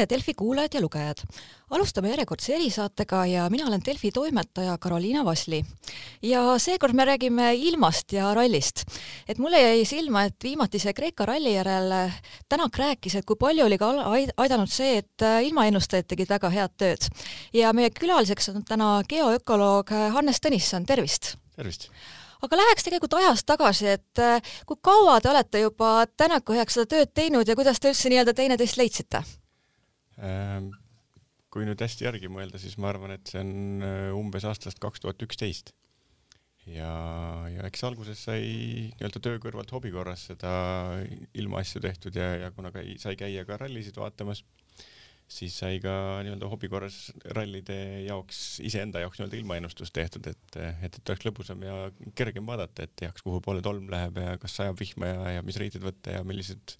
tere, Delfi kuulajad ja lugejad! alustame järjekordse erisaatega ja mina olen Delfi toimetaja Karoliina Vasli. ja seekord me räägime ilmast ja rallist. et mulle jäi silma, et viimatise Kreeka ralli järel Tänak rääkis, et kui palju oli ka aidanud see, et ilmaennustajad tegid väga head tööd. ja meie külaliseks on täna geoökoloog Hannes Tõnisson, tervist! tervist! aga läheks tegelikult ajas tagasi, et kui kaua te olete juba Tänaku heaks seda tööd teinud ja kuidas te üldse nii-öelda teineteist leidsite? Kui nüüd hästi järgi mõelda, siis ma arvan, et see on äh, umbes aastast kaks tuhat üksteist. ja, ja eks alguses sai nii-öelda töö kõrvalt hobi korras seda ilmaasju tehtud ja, ja kuna käi, sai käia ka rallisid vaatamas siis sai ka nii-öelda hobi korras rallide jaoks, iseenda jaoks nii-öelda ilmaennustus tehtud, et, et, et oleks lõbusam ja kergem vaadata, et teaks, kuhu poole tolm läheb ja kas sajab vihma ja, ja mis riided võtta ja millised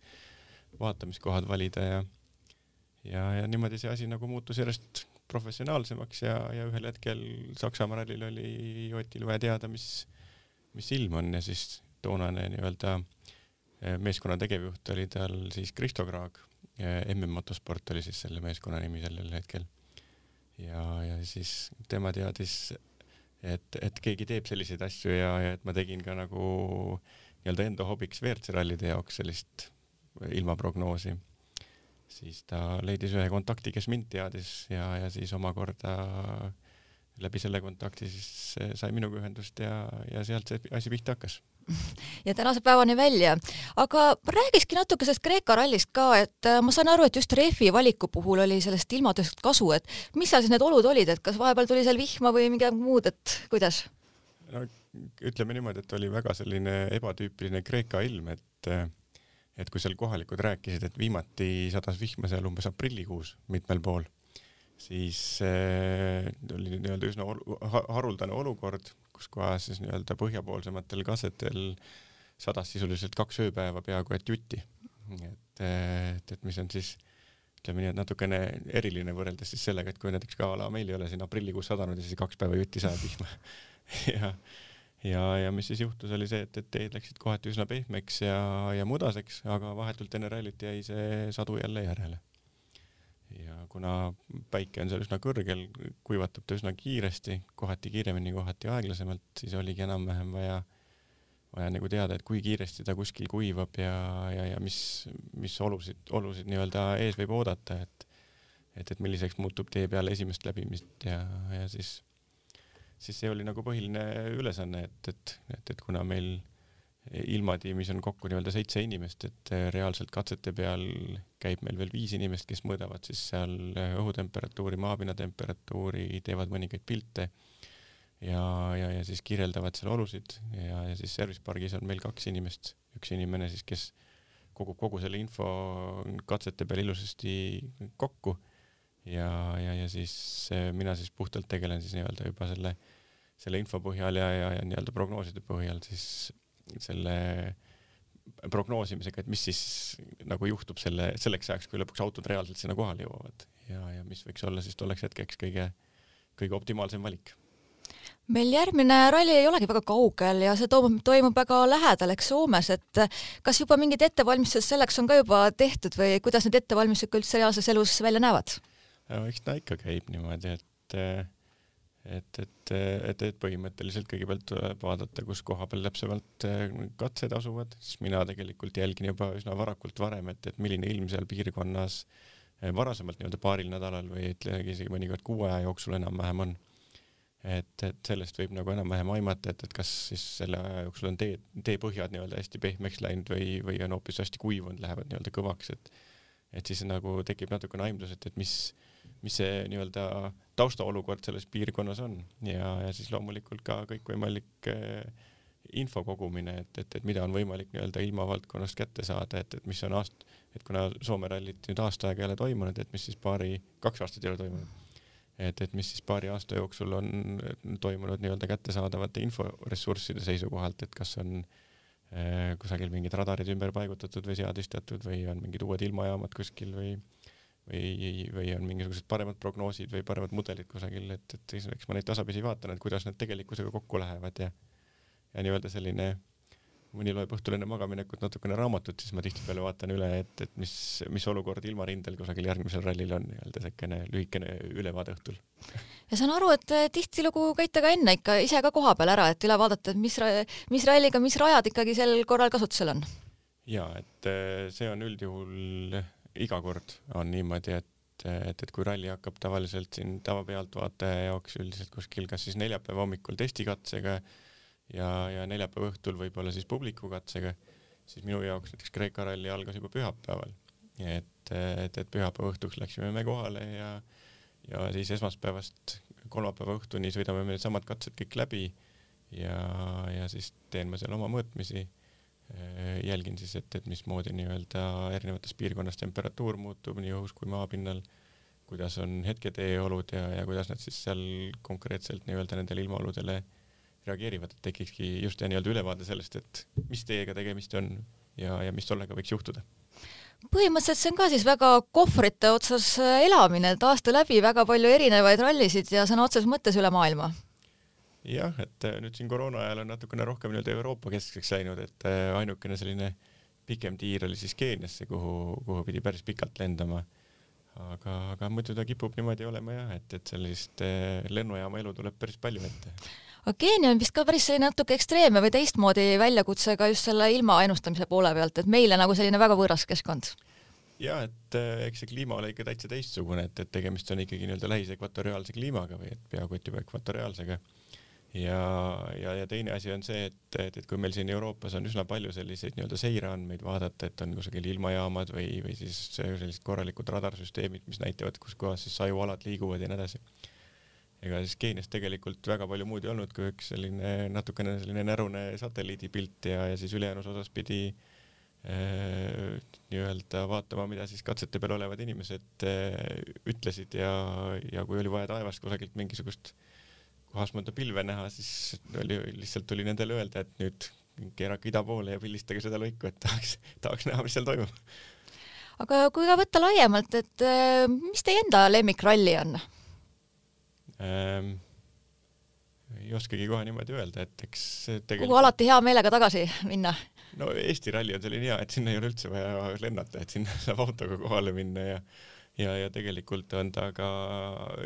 vaatamiskohad valida ja ja, ja niimoodi see asi nagu muutus järjest professionaalsemaks ja, ja ühel hetkel Saksamaa rallil oli Otil vaja teada, mis, mis ilm on ja siis toonane nii-öelda eh, meeskonna tegevjuht oli tal siis Kristo Kraag MM Motosport oli siis selle meeskonna nimi sellel hetkel. ja, ja siis tema teadis, et, et keegi teeb selliseid asju ja, ja et ma tegin ka nagu nii-öelda enda hobiks WRC rallide jaoks sellist ilmaprognoosi. Siis ta leidis ühe kontakti, kes mind teadis ja, ja siis omakorda läbi selle kontakti siis sai minuga ühendust ja, ja sealt see asi pihta hakkas ja tänase päevani välja. aga räägikski natuke sellest Kreeka rallist ka, et äh, ma saan aru, et just rehvi valiku puhul oli sellest ilmatööst kasu, et mis seal siis need olud olid, et kas vahepeal tuli seal vihma või midagi muud, et kuidas? no ütleme niimoodi, et oli väga selline ebatüüpiline Kreeka ilm, et et kui seal kohalikud rääkisid, et viimati sadas vihma seal umbes aprillikuus mitmel pool, siis äh, oli nii-öelda üsna haruldane olukord, kus kohas siis nii-öelda põhjapoolsematel kasetel sadas sisuliselt kaks ööpäeva peaaegu et jutti. et, et, et mis on siis ütleme nii, et natukene eriline võrreldes siis sellega, et kui näiteks ka a la meil ei ole siin aprillikuus sadanud ja siis kaks päeva jutti sajab vihma ja, ja, ja mis siis juhtus, oli see, et, et teed läksid kohati üsna pehmeks ja, ja mudaseks, aga vahetult enne rallit jäi see sadu jälle järele. Ja kuna päike on seal üsna kõrgel, kuivatab ta üsna kiiresti, kohati kiiremini, kohati aeglasemalt, siis oligi enam-vähem vaja, vaja nagu teada, et kui kiiresti ta kuskil kuivab ja, ja, ja mis, mis olusid, olusid nii-öelda ees võib oodata, et et, et milliseks muutub tee peale esimest läbimist ja, ja siis, siis see oli nagu põhiline ülesanne, et, et, et, et kuna meil ilmatiimis on kokku nii-öelda seitse inimest, et äh, reaalselt katsete peal käib meil veel viis inimest, kes mõõdavad siis seal äh, õhutemperatuuri, maapinnatemperatuuri, teevad mõningaid pilte ja, ja, ja siis kirjeldavad seal olusid ja, ja siis service pargis on meil kaks inimest, üks inimene siis, kes kogub kogu selle info katsete peal ilusasti kokku ja, ja, ja siis äh, mina siis puhtalt tegelen siis nii-öelda juba selle, selle info põhjal ja, ja, ja nii-öelda prognooside põhjal siis selle prognoosimisega, et mis siis nagu juhtub selle, selleks ajaks, kui lõpuks autod reaalselt sinna kohale jõuavad ja, ja mis võiks olla siis tolleks hetkeks kõige, kõige optimaalsem valik meil järgmine ralli ei olegi väga kaugel ja see toimub, toimub väga lähedal ehk Soomes, et kas juba mingid ettevalmistused selleks on ka juba tehtud või kuidas need ettevalmistused üldse reaalses elus välja näevad? Eks ta ikka käib niimoodi, et et, et, et, et põhimõtteliselt kõigepealt tuleb vaadata, kus koha peal täpsemalt äh, katsed asuvad, siis mina tegelikult jälgin juba üsna varakult varem, et, et milline ilm seal piirkonnas äh, varasemalt nii-öelda paaril nädalal või ütleme isegi mõnikord kuu aja jooksul enam-vähem on. et, et sellest võib nagu enam-vähem aimata, et, et kas siis selle aja jooksul on tee, teepõhjad nii-öelda hästi pehmeks läinud või, või on hoopis hästi kuivunud, lähevad nii-öelda kõvaks, et et siis nagu tekib natukene aimdus, et, et mis mis see nii-öelda taustaolukord selles piirkonnas on. Ja, ja siis loomulikult ka kõikvõimalik äh, info kogumine, et, et, et mida on võimalik nii-öelda ilmavaldkonnast kätte saada, et, et mis on aast-, et kuna Soome rallit nüüd aasta aega ei ole toimunud, et mis siis paari, kaks aastat ei ole toimunud, et, et mis siis paari aasta jooksul on toimunud nii-öelda kättesaadavate inforessursside seisukohalt, et kas on äh, kusagil mingid radarid ümber paigutatud või seadistatud või on mingid uued ilmajaamad kuskil või või, või on mingisugused paremad prognoosid või paremad mudelid kusagil, et, et eks ma neid tasapisi vaatan, et kuidas need tegelikkusega kokku lähevad ja ja nii-öelda selline mõni loeb õhtul enne magaminekut natukene raamatut, siis ma tihtipeale vaatan üle, et, et mis, mis olukord ilmarindel kusagil järgmisel rallil on, nii-öelda siukene lühikene ülevaade õhtul. ja saan aru, et tihtilugu käite ka enne ikka ise ka koha peal ära, et üle vaadata, et mis, mis ralliga, mis rajad ikkagi sel korral kasutusel on? ja et eh, see on üldjuhul iga kord on niimoodi, et et, et kui ralli hakkab tavaliselt siin tavapealtvaataja jaoks üldiselt kuskil kas siis neljapäeva hommikul testikatsega ja, ja neljapäeva õhtul võib-olla siis publikukatsega, siis minu jaoks näiteks Kreeka ralli algas juba pühapäeval. et, et, et pühapäeva õhtuks läksime me kohale ja, ja siis esmaspäevast kolmapäeva õhtuni sõidame me needsamad katsed kõik läbi ja, ja siis teen ma seal oma mõõtmisi. Jälgin siis, et, et mismoodi nii-öelda erinevates piirkonnas temperatuur muutub nii õhus kui maapinnal, kuidas on hetketeeolud ja, ja kuidas nad siis seal konkreetselt nii-öelda nendele ilmaoludele äh, reageerivad, et tekikski just nii-öelda ülevaade sellest, et mis teiega tegemist on ja, ja mis tollega võiks juhtuda põhimõtteliselt see on ka siis väga kohvrite otsas äh, elamine, et aasta läbi väga palju erinevaid rallisid ja sõna otseses mõttes üle maailma. Jah, et äh, nüüd siin koroona ajal on natukene rohkem nii-öelda Euroopa keskseks läinud, et äh, ainukene selline pikem tiir oli siis Keeniasse, kuhu, kuhu pidi päris pikalt lendama. aga, aga muidu ta kipub niimoodi olema jah, et, et sellist lennujaama elu tuleb päris palju ette aga Keenia on vist ka päris selline natuke ekstreemne või teistmoodi väljakutse ka just selle ilma ennustamise poole pealt, et meile nagu selline väga võõras keskkond. ja et äh, eks see kliima ole ikka täitsa teistsugune, et, et tegemist on ikkagi nii-öelda lähisekvatoriaalse kliimaga või et peaaegu et juba ekvatoriaalsega. Ja, ja, ja teine asi on see, et, et, et kui meil siin Euroopas on üsna palju selliseid nii-öelda seireandmeid vaadata, et on kusagil ilmajaamad või, või siis sellised korralikud radarsüsteemid, mis näitavad, kus kohas siis sajualad liiguvad ja nii edasi. Ega siis Keenias tegelikult väga palju muud ei olnud kui üks selline natukene selline närune satelliidipilt ja, ja siis ülejäänus osas pidi äh, nii-öelda vaatama, mida siis katsete peal olevad inimesed äh, ütlesid ja, ja kui oli vaja taevast kusagilt mingisugust kohast mõnda pilve näha, siis oli, lihtsalt tuli nendele öelda, et nüüd keerake ida poole ja pildistage seda lõiku, et tahaks, tahaks näha, mis seal toimub. aga kui ka võtta laiemalt, et äh, mis teie enda lemmikralli on? ähm,. ei oskagi kohe niimoodi öelda, et eks tegelikult. kuhu alati hea meelega tagasi minna? no Eesti ralli on selline hea, et sinna ei ole üldse vaja lennata, et sinna saab autoga kohale minna ja ja, ja tegelikult on ta ka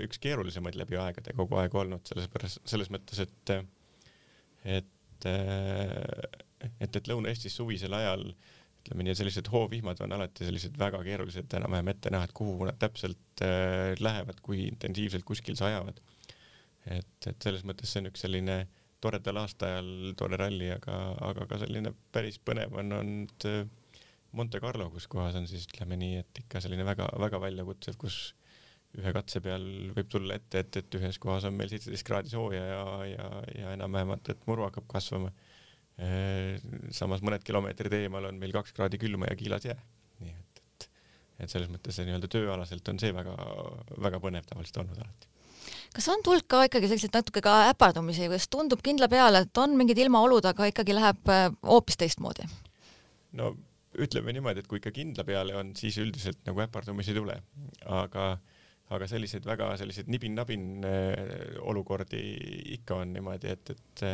üks keerulisemaid läbi aegade kogu aeg olnud, selles pärast, selles mõttes, et et et, et Lõuna-Eestis suvisel ajal ütleme nii, sellised hoovihmad on alati sellised väga keerulised enam-vähem ette näha, et kuhu nad täpselt äh, lähevad, kui intensiivselt kuskil sajavad. et, et selles mõttes see on üks selline toredal aastaajal tore ralli, aga, aga ka selline päris põnev on olnud äh, Monte Carlo, kus kohas on siis ütleme nii, et ikka selline väga-väga väljakutsev, kus ühe katse peal võib tulla ette, et, et ühes kohas on meil seitseteist kraadi sooja ja, ja, ja enam-vähemalt, et muru hakkab kasvama samas mõned kilomeetrid eemal on meil kaks kraadi külma ja kiilas jää. nii et, et, et selles mõttes nii-öelda tööalaselt on see väga-väga põnev tavaliselt olnud alati. kas on tulnud ka ikkagi selliseid natuke ka äpardumisi, kas tundub kindla peale, et on mingid ilmaolud, aga ikkagi läheb äh, hoopis teistmoodi? no ütleme niimoodi, et kui ikka kindla peale on, siis üldiselt nagu äpardumisi ei tule, aga aga selliseid väga selliseid nibin-nabin äh, olukordi ikka on niimoodi, et, et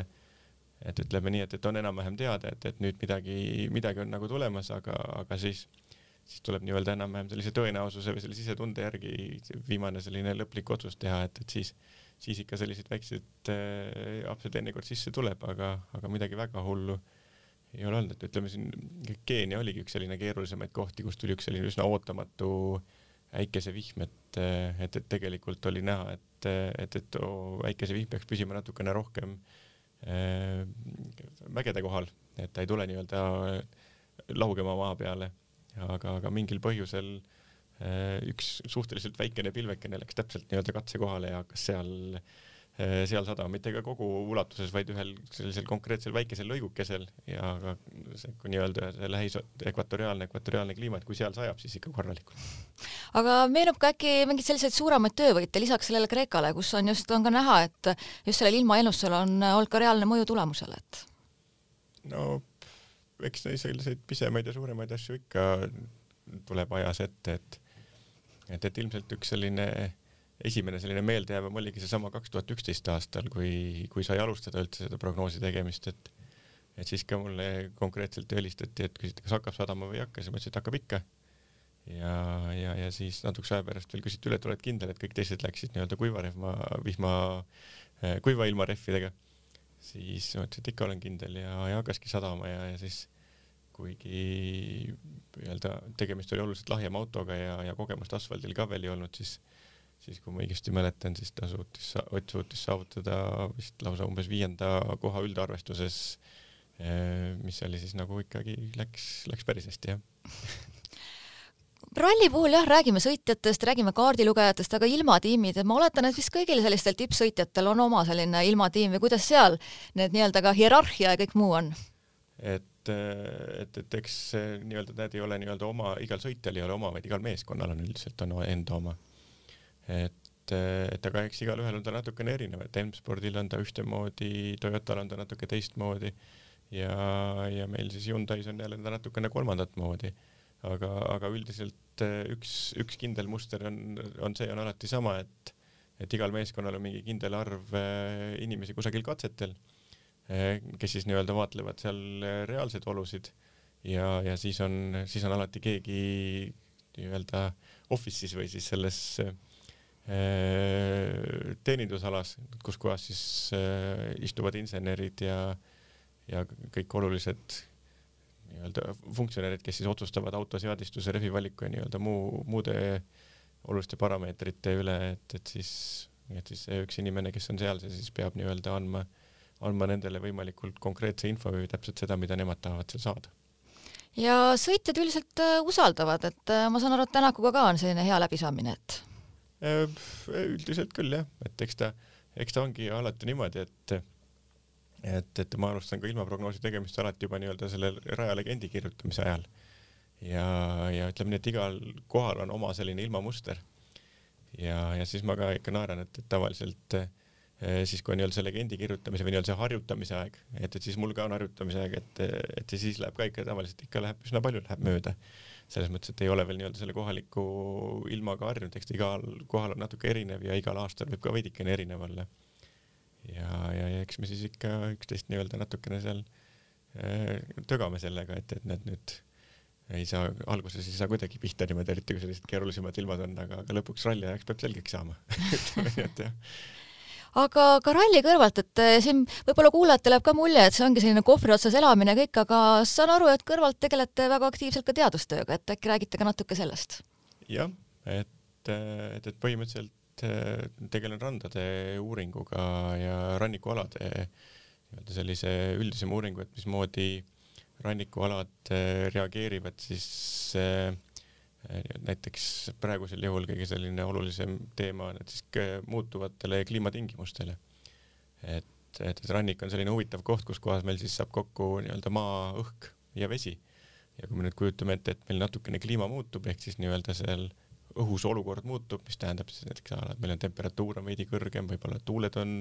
et ütleme nii, et, et on enam-vähem teada, et, et nüüd midagi, midagi on nagu tulemas, aga, aga siis, siis tuleb nii-öelda enam-vähem sellise tõenäosuse või selle sisetunde järgi viimane selline lõplik otsus teha, et, et siis, siis ikka selliseid väikseid äh, apse teinekord sisse tuleb, aga, aga midagi väga hullu ei ole olnud, et ütleme siin Keenia oligi üks selline keerulisemaid kohti, kus tuli üks selline üsna ootamatu äikesevihm, et, et, et tegelikult oli näha, et, et, et oo, äikesevihm peaks püsima natukene rohkem Äh, mägede kohal, et ta ei tule nii-öelda laugema maa peale, aga, aga mingil põhjusel äh, üks suhteliselt väikene pilvekene läks täpselt nii-öelda katse kohale ja hakkas seal, äh, seal sadama, mitte ka kogu ulatuses, vaid ühel sellisel konkreetsel väikesel lõigukesel ja ka see nii-öelda see lähis ekvatoriaalne, ekvatoriaalne kliima, et kui seal sajab, siis ikka korralikult aga meenub ka äkki mingeid selliseid suuremaid töövõite lisaks sellele Kreekale, kus on just, on ka näha, et just sellel ilmaennustusel on olnud ka reaalne mõju tulemusele, et? no eks neid selliseid pisemaid ja suuremaid asju ikka tuleb ajas ette, et et, et ilmselt üks selline esimene selline meeldejäävam oligi seesama kaks tuhat üksteist aastal, kui, kui sai alustada üldse seda prognoosi tegemist, et et siis ka mulle konkreetselt helistati, et küsiti, kas hakkab sadama või ei hakka, siis ma ütlesin, et hakkab ikka. ja, ja, ja siis natukese aja pärast veel küsiti üle, et oled kindel, et kõik teised läksid nii-öelda kuivarehva, vihma, kuiva ilma rehvidega. siis ma ütlesin, et ikka olen kindel ja, ja hakkaski sadama ja, ja siis kuigi nii-öelda tegemist oli oluliselt lahjema autoga ja, ja kogemust asfaldil ka veel ei olnud, siis siis kui ma õigesti mäletan, siis ta suutis, Ott suutis saavutada vist lausa umbes viienda koha üldarvestuses, eh, mis oli siis nagu ikkagi läks, läks päris hästi, jah ralli puhul jah, räägime sõitjatest, räägime kaardilugejatest, aga ilmatiimid, ma oletan, et vist kõigil sellistel tippsõitjatel on oma selline ilmatiim või kuidas seal need nii-öelda ka hierarhia ja kõik muu on? et et, et, et eks nii-öelda need ei ole nii-öelda oma, igal sõitjal ei ole oma, vaid igal meeskonnal on üldiselt on enda oma. Et, et aga eks igalühel on ta natukene erinev, et M-spordil on ta ühtemoodi, Toyotal on ta natuke teistmoodi ja, ja meil siis Hyundai's on jälle ta natukene kolmandat moodi. aga, aga üldiselt üks, üks kindel muster on, on see, on alati sama, et, et igal meeskonnal on mingi kindel arv eh, inimesi kusagil katsetel Eh, kes siis nii-öelda vaatlevad seal eh, reaalseid olusid ja, ja siis on, siis on alati keegi nii-öelda office'is või siis selles teenindusalas, kus kohas siis äh, istuvad insenerid ja, ja kõik olulised nii-öelda funktsionäärid, kes siis otsustavad auto seadistuse, rehvi valiku ja nii-öelda muu, muude oluliste parameetrite üle, et, et siis, et siis see üks inimene, kes on seal, see siis peab nii-öelda andma äh, andma nendele võimalikult konkreetse info või täpselt seda, mida nemad tahavad seal saada. ja sõitjad üldiselt äh, usaldavad, et äh, ma saan aru, et Tänakuga ka on selline hea läbisaamine, et? Äh, üldiselt küll jah, et eks ta, eks ta ongi alati niimoodi, et et, et ma alustan ka ilmaprognoosi tegemist alati juba nii-öelda selle rajalegendi kirjutamise ajal. ja, ja ütleme nii, et igal kohal on oma selline ilmamuster. ja, ja siis ma ka ikka naeran, et, et tavaliselt Äh, siis kui on nii-öelda see legendi kirjutamise või nii-öelda see harjutamise aeg, et, et siis mul ka on harjutamise aeg, et, et ja siis läheb ka ikka tavaliselt ikka läheb üsna palju läheb mööda. Selles mõttes, et ei ole veel nii-öelda selle kohaliku ilmaga harjunud, eks ta igal kohal on natuke erinev ja igal aastal võib ka veidikene erinev olla. ja, ja, ja eks me siis ikka üksteist nii-öelda natukene seal äh, tögame sellega, et, et need nüüd ei saa, alguses ei saa kuidagi pihta niimoodi, eriti kui sellised keerulisemad ilmad on, aga, aga lõpuks ralli ajaks peab selgeks saama ütleme nii, et jah aga ka ralli kõrvalt, et eh, siin võib-olla kuulajatele jääb ka mulje, et see ongi selline kohvri otsas elamine kõik, aga saan aru, et kõrvalt tegelete väga aktiivselt ka teadustööga, et äkki räägite ka natuke sellest? jah, et, et, et põhimõtteliselt eh, tegelen randade uuringuga ja rannikualade nii-öelda sellise üldisema uuringu, et mismoodi rannikualad eh, reageerivad siis äh, näiteks praegusel juhul kõige selline olulisem teema on, et siis muutuvatele kliimatingimustele. et, et rannik on selline huvitav koht, kus kohas meil siis saab kokku nii-öelda maa, õhk ja vesi. ja kui me nüüd kujutame ette, et meil natukene kliima muutub, ehk siis nii-öelda seal õhus olukord muutub, mis tähendab siis näiteks, et meil on temperatuur on veidi kõrgem, võib-olla tuuled on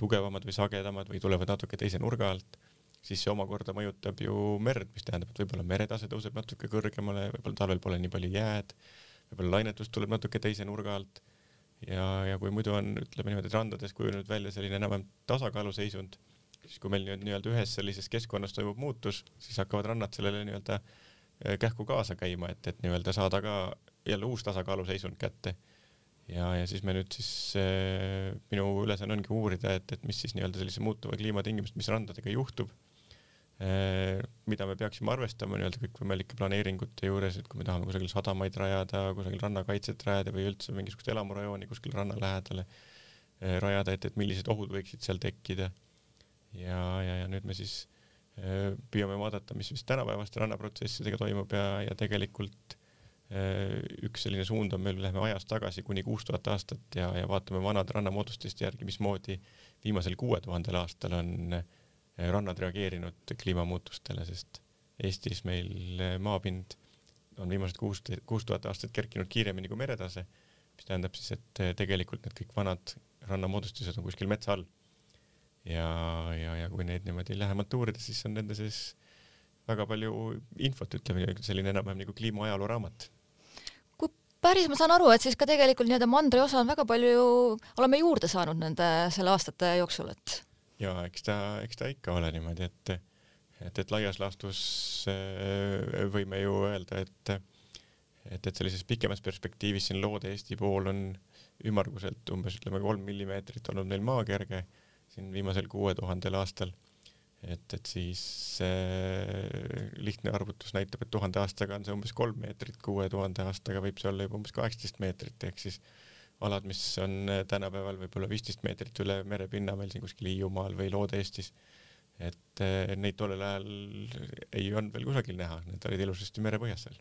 tugevamad või sagedamad või tulevad natuke teise nurga alt siis see omakorda mõjutab ju merd, mis tähendab, et võib-olla meretase tõuseb natuke kõrgemale, võib-olla talvel pole nii palju jääd, võib-olla lainetus tuleb natuke teise nurga alt. ja, ja kui muidu on, ütleme niimoodi, et randades kujunenud välja selline enam-vähem tasakaaluseisund, siis kui meil nüüd nii-öelda ühes sellises keskkonnas toimub muutus, siis hakkavad rannad sellele nii-öelda eh, kähku kaasa käima, et, et nii-öelda saada ka jälle uus tasakaaluseisund kätte ja, ja siis me nüüd siis äh, minu ülesanne ongi uurida, et, et mis siis nii-öelda sellise muutuva kliimatingimused, mis randadega juhtub Äh, mida me peaksime arvestama nii-öelda kõikvõimalike planeeringute juures, et kui me tahame kusagil sadamaid rajada, kusagil rannakaitset rajada või üldse mingisugust elamurajooni kuskil ranna lähedale äh, rajada, et, et millised ohud võiksid seal tekkida. ja, ja, ja nüüd me siis äh, püüame vaadata, mis vist tänapäevaste rannaprotsessidega toimub ja, ja tegelikult üks selline suund on meil, läheme ajas tagasi kuni kuus tuhat aastat ja, ja vaatame vanade rannamoodustiste järgi, mismoodi viimasel kuue tuhandel aastal on äh, rannad reageerinud kliimamuutustele, sest Eestis meil maapind on viimased kuus, kuus tuhat aastat kerkinud kiiremini kui meretase, mis tähendab siis, et tegelikult need kõik vanad rannamoodustised on kuskil metsa all. ja, ja, ja kui neid niimoodi lähemalt uurida, siis on nende sees väga palju infot, ütleme selline enam-vähem nagu kliimaajaloo raamat päris ma saan aru, et siis ka tegelikult nii-öelda mandri osa on väga palju, oleme juurde saanud nende selle aastate jooksul, et ja eks ta, eks ta ikka ole niimoodi, et, et, et laias laastus äh, võime ju öelda, et et, et sellises pikemas perspektiivis siin Loode-Eesti pool on ümmarguselt umbes ütleme kolm millimeetrit olnud neil maakerge siin viimasel kuue tuhandel aastal. et, et siis äh, lihtne arvutus näitab, et tuhande aastaga on see umbes kolm meetrit, kuue tuhande aastaga võib see olla juba umbes kaheksateist meetrit, ehk siis alad, mis on äh, tänapäeval võib-olla viisteist meetrit üle merepinna meil siin kuskil Hiiumaal või Loode-Eestis, et äh, neid tollel ajal ei olnud veel kusagil näha, need olid ilusasti merepõhjas seal.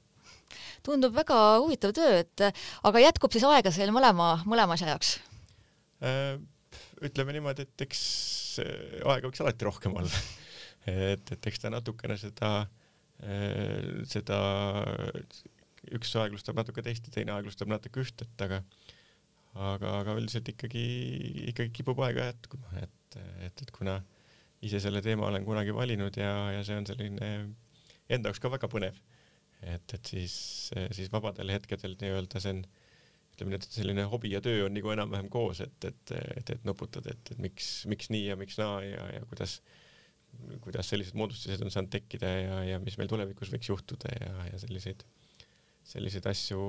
tundub väga huvitav töö, et aga jätkub siis aega seal mõlema, mõlema asja jaoks äh,? ütleme niimoodi, et eks aega võiks alati rohkem olla et, et eks ta natukene seda, seda üks aeglustab natuke teist ja teine aeglustab natuke üht, et aga aga, aga üldiselt ikkagi, ikkagi kipub aega jätkuma, et, et, et kuna ise selle teema olen kunagi valinud ja, ja see on selline enda jaoks ka väga põnev, et, et siis, siis vabadel hetkedel nii-öelda see on, ütleme nii, et selline hobi ja töö on nagu enam-vähem koos, et, et, et, et nuputad, et, et miks, miks nii ja miks naa ja, ja kuidas, kuidas sellised moodustised on saanud tekkida ja, ja mis meil tulevikus võiks juhtuda ja, ja selliseid selliseid asju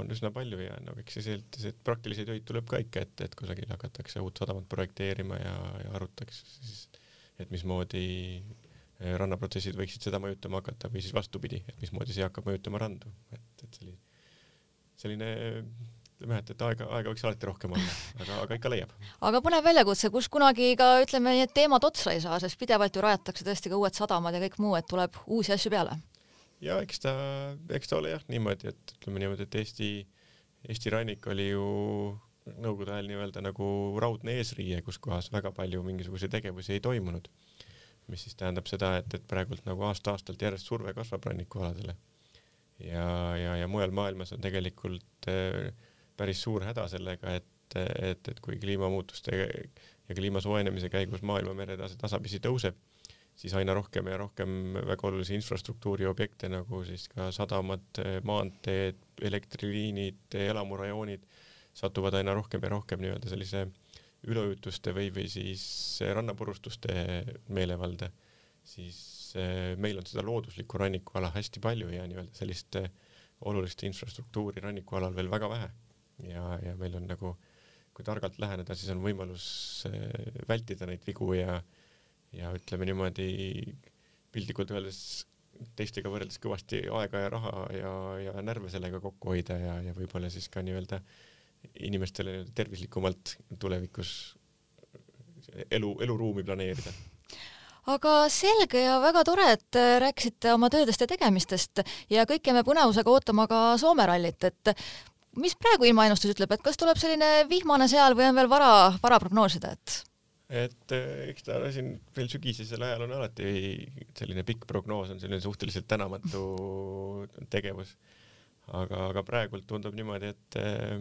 on üsna palju ja no eks selliseid praktilisi töid tuleb ka ikka ette, et kusagil hakatakse uut sadamat projekteerima ja, ja arutatakse siis, et mismoodi eh, rannaprotsessid võiksid seda mõjutama hakata või siis vastupidi, et mismoodi see hakkab mõjutama randu, et, et selline, selline ütleme, et, et aega, aega võiks alati rohkem olla, aga, aga ikka leiab. aga põnev väljakutse, kus kunagi ka ütleme et teemad otsa ei saa, sest pidevalt ju rajatakse tõesti ka uued sadamad ja kõik muu, et tuleb uusi asju peale ja eks ta, eks ta ole jah niimoodi, et ütleme niimoodi, et Eesti, Eesti rannik oli ju nõukogude ajal nii-öelda nagu raudne eesriie, kus kohas väga palju mingisuguseid tegevusi ei toimunud. mis siis tähendab seda, et, et praegult nagu aasta-aastalt järjest surve kasvab rannikualadele. ja, ja, ja mujal maailmas on tegelikult äh, päris suur häda sellega, et, et, et kui kliimamuutuste ja kliima soojenemise käigus maailma meretase tasapisi tõuseb siis aina rohkem ja rohkem väga olulisi infrastruktuuri objekte nagu siis ka sadamad, maanteed, elektriliinid, elamurajoonid satuvad aina rohkem ja rohkem nii-öelda sellise üleujutuste või, või siis rannapurustuste meelevalda, siis eh, meil on seda looduslikku rannikuala hästi palju ja nii-öelda sellist eh, olulist infrastruktuuri rannikualal veel väga vähe. ja, ja meil on nagu, kui targalt läheneda, siis on võimalus eh, vältida neid vigu ja ja ütleme niimoodi piltlikult öeldes teistega võrreldes kõvasti aega ja raha ja, ja närve sellega kokku hoida ja, ja võib-olla siis ka nii-öelda inimestele tervislikumalt tulevikus elu, eluruumi planeerida. Aga selge ja väga tore, et rääkisite oma töödest ja tegemistest ja kõik jääme põnevusega ootama ka Soome rallit, et mis praegu ilmaennustus ütleb, et kas tuleb selline vihmane seal või on veel vara, vara prognoosida, et et eh, eks ta siin veel sügisesel ajal on alati selline pikk prognoos on selline suhteliselt tänamatu tegevus. aga, aga praegult tundub niimoodi, et, eh,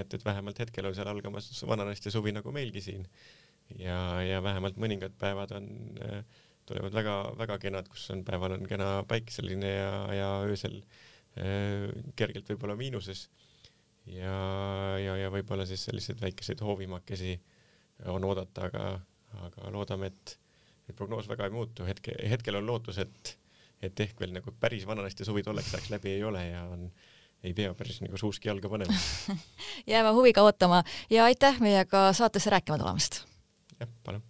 et, et vähemalt hetkel on seal algamas vananesti suvi nagu meilgi siin. ja, ja vähemalt mõningad päevad on, eh, tulevad väga-väga kenad, kus on päeval on kena päikeseline ja, ja öösel äh, kergelt võib-olla miinuses. ja, ja, ja võib-olla siis selliseid väikeseid hoovimakesi äh, on oodata, aga, aga loodame, et, et prognoos väga ei muutu, hetke, hetkel on lootus, et, et ehk veel nagu päris vananesti suvi tolleks ajaks läbi ei ole ja on, ei pea päris nagu suuski jalga panema jääme huviga ootama ja aitäh meiega saatesse rääkima tulemast! jah, palun!